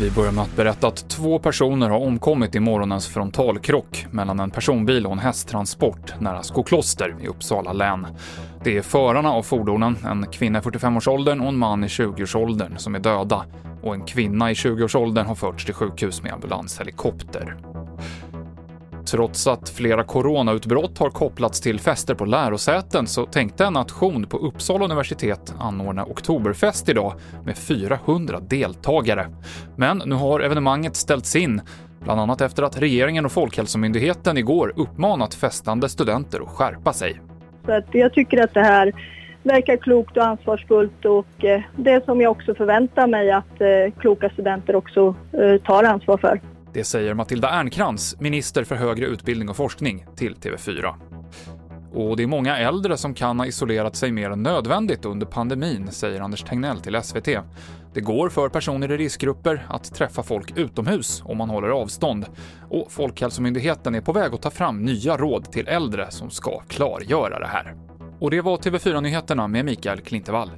Vi börjar med att berätta att två personer har omkommit i morgonens frontalkrock mellan en personbil och en hästtransport nära Skokloster i Uppsala län. Det är förarna av fordonen, en kvinna i 45-årsåldern och en man i 20-årsåldern, som är döda och en kvinna i 20-årsåldern har förts till sjukhus med ambulanshelikopter. Trots att flera coronautbrott har kopplats till fester på lärosäten så tänkte en nation på Uppsala universitet anordna Oktoberfest idag med 400 deltagare. Men nu har evenemanget ställts in, bland annat efter att regeringen och Folkhälsomyndigheten igår uppmanat festande studenter att skärpa sig. Så att jag tycker att det här verkar klokt och ansvarsfullt och eh, det som jag också förväntar mig att eh, kloka studenter också eh, tar ansvar för. Det säger Matilda Ernkrans, minister för högre utbildning och forskning, till TV4. Och det är många äldre som kan ha isolerat sig mer än nödvändigt under pandemin, säger Anders Tegnell till SVT. Det går för personer i riskgrupper att träffa folk utomhus om man håller avstånd. Och Folkhälsomyndigheten är på väg att ta fram nya råd till äldre som ska klargöra det här. Och det var TV4-nyheterna med Mikael Klintevall.